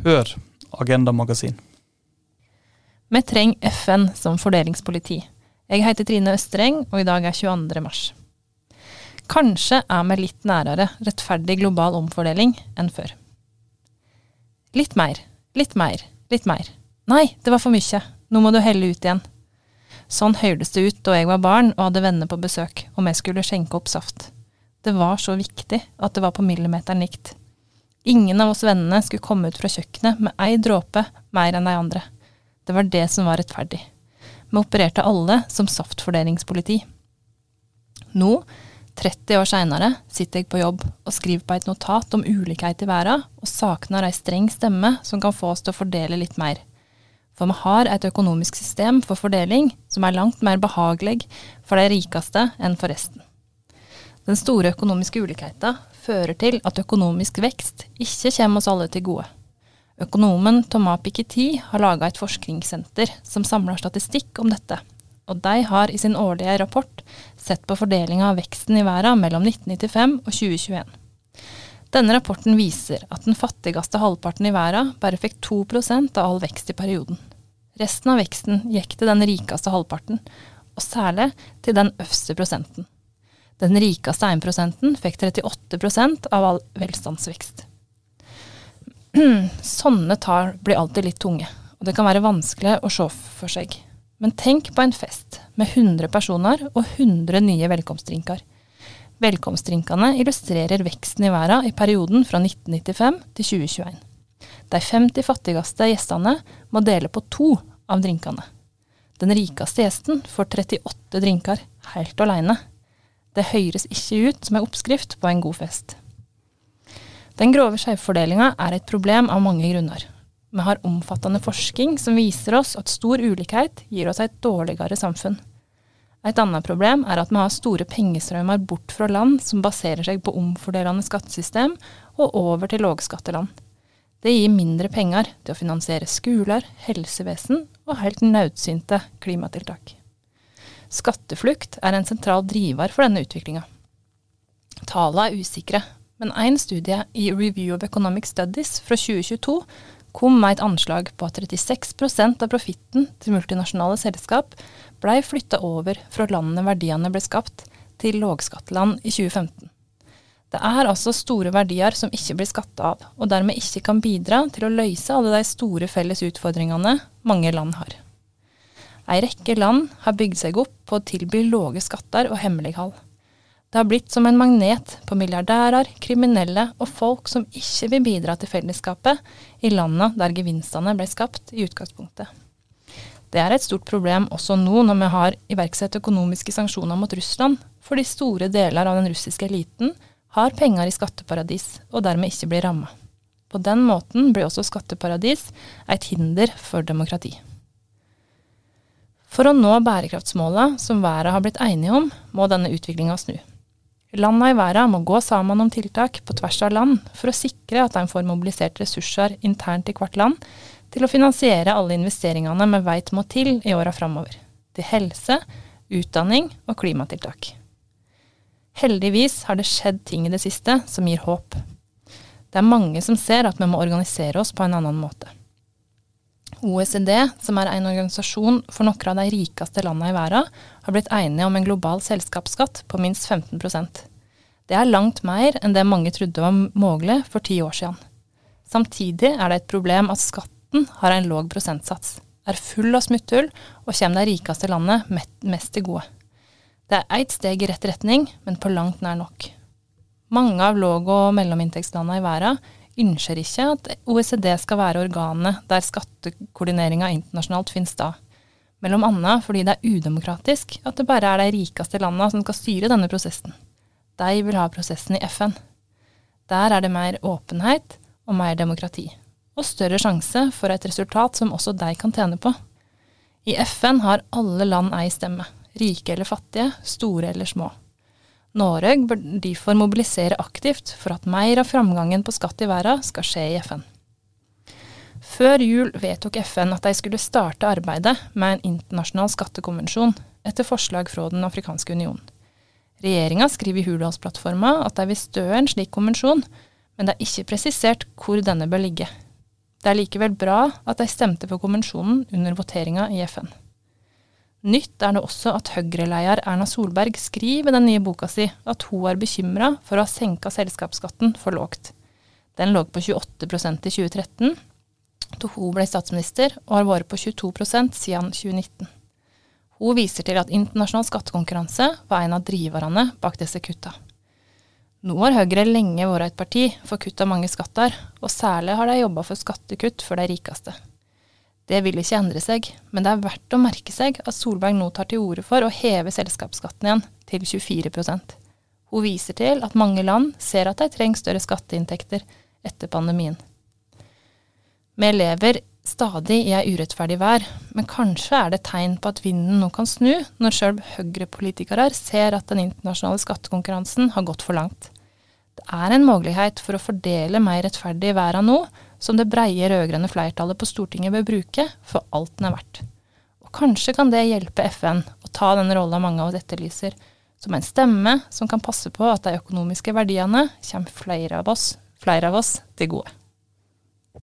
Hør Agenda Magasin. Vi trenger FN som fordelingspoliti. Jeg heter Trine Østreng, og i dag er 22. mars. Kanskje er vi litt nærere rettferdig global omfordeling enn før. Litt mer, litt mer, litt mer. Nei, det var for mye. Nå må du helle ut igjen. Sånn hørtes det ut da jeg var barn og hadde venner på besøk, og vi skulle skjenke opp saft. Det var så viktig at det var på millimeteren likt. Ingen av oss vennene skulle komme ut fra kjøkkenet med ei dråpe mer enn de andre. Det var det som var rettferdig. Vi opererte alle som saftfordelingspoliti. Nå, 30 år seinere, sitter jeg på jobb og skriver på et notat om ulikhet i verden, og savner ei streng stemme som kan få oss til å fordele litt mer. For vi har et økonomisk system for fordeling som er langt mer behagelig for de rikeste enn for resten. Den store økonomiske ulikheten fører til at økonomisk vekst ikke kommer oss alle til gode. Økonomen Thomas Piketty har laga et forskningssenter som samler statistikk om dette, og de har i sin årlige rapport sett på fordelinga av veksten i verden mellom 1995 og 2021. Denne rapporten viser at den fattigste halvparten i verden bare fikk 2% av all vekst i perioden. Resten av veksten gikk til den rikeste halvparten, og særlig til den øverste prosenten. Den rikeste 1 fikk 38% av all velstandsvekst. Sånne tall blir alltid litt tunge, og det kan være vanskelig å se for seg. Men tenk på en fest med 100 personer og 100 nye velkomstdrinker. Velkomstdrinkene illustrerer veksten i verden i perioden fra 1995 til 2021. De 50 fattigste gjestene må dele på to av drinkene. Den rikeste gjesten får 38 drinker, helt alene. Det høres ikke ut som en oppskrift på en god fest. Den grove skjevfordelinga er et problem av mange grunner. Vi har omfattende forskning som viser oss at stor ulikhet gir oss et dårligere samfunn. Et annet problem er at vi har store pengestrømmer bort fra land som baserer seg på omfordelende skattesystem, og over til lågskatteland. Det gir mindre penger til å finansiere skoler, helsevesen og helt nødsynte klimatiltak. Skatteflukt er en sentral driver for denne utviklinga. Tallene er usikre, men én studie i Review of Economic Studies fra 2022 kom med et anslag på at 36% av profitten til multinasjonale selskap blei flytta over fra landene verdiene ble skapt, til lågskatteland i 2015. Det er altså store verdier som ikke blir skatta av, og dermed ikke kan bidra til å løse alle de store felles utfordringene mange land har. Ei rekke land har bygd seg opp på å tilby lave skatter og hemmelighold. Det har blitt som en magnet på milliardærer, kriminelle og folk som ikke vil bidra til fellesskapet i landene der gevinstene ble skapt i utgangspunktet. Det er et stort problem også nå når vi har iverksatt økonomiske sanksjoner mot Russland, fordi store deler av den russiske eliten har penger i skatteparadis og dermed ikke blir ramma. På den måten blir også skatteparadis et hinder for demokrati. For å nå bærekraftsmålet som verden har blitt enige om, må denne utviklinga snu. Landa i verden må gå sammen om tiltak på tvers av land for å sikre at de får mobilisert ressurser internt i hvert land til å finansiere alle investeringene vi veit må til i åra framover. Til helse, utdanning og klimatiltak. Heldigvis har det skjedd ting i det siste som gir håp. Det er mange som ser at vi må organisere oss på en annen måte. OECD, som er en organisasjon for noen av de rikeste landene i verden, har blitt enige om en global selskapsskatt på minst 15% Det er langt mer enn det mange trodde var mulig for ti år siden. Samtidig er det et problem at skatten har en låg prosentsats, er full av smutthull og kommer de rikeste landene mest til gode. Det er ett steg i rett retning, men på langt nær nok. Mange av låg- og mellominntektslandene i verden ønsker ikke at OECD skal være organet der skattekoordineringa internasjonalt finnes da. Mellom annet fordi det er udemokratisk at det bare er de rikeste landene som skal styre denne prosessen. De vil ha prosessen i FN. Der er det mer åpenhet og mer demokrati. Og større sjanse for et resultat som også de kan tjene på. I FN har alle land ei stemme. Rike eller fattige, store eller små. Norge bør derfor mobilisere aktivt for at mer av framgangen på skatt i verden skal skje i FN. Før jul vedtok FN at de skulle starte arbeidet med en internasjonal skattekonvensjon, etter forslag fra Den afrikanske union. Regjeringa skriver i Hurdalsplattforma at de vil støe en slik konvensjon, men det er ikke presisert hvor denne bør ligge. Det er likevel bra at de stemte for konvensjonen under voteringa i FN. Nytt er det også at Høyre-leder Erna Solberg skriver i den nye boka si at hun er bekymra for å ha senka selskapsskatten for lågt. Den lå på 28% i 2013, da hun ble statsminister, og har vært på 22% siden 2019. Hun viser til at internasjonal skattekonkurranse var en av driverne bak disse kutta. Nå har Høyre lenge vært et parti for kutt av mange skatter, og særlig har de jobba for skattekutt for de rikeste. Det vil ikke endre seg, men det er verdt å merke seg at Solberg nå tar til orde for å heve selskapsskatten igjen til 24% Hun viser til at mange land ser at de trenger større skatteinntekter etter pandemien. Vi lever stadig i ei urettferdig vær, men kanskje er det tegn på at vinden nå kan snu, når sjøl Høyre-politikere ser at den internasjonale skattekonkurransen har gått for langt. Det er en mulighet for å fordele mer rettferdig verden nå, som det breie rød-grønne flertallet på Stortinget bør bruke for alt den er verdt. Og kanskje kan det hjelpe FN å ta den rolla mange av oss etterlyser, som en stemme som kan passe på at de økonomiske verdiene kommer flere av oss, flere av oss til gode.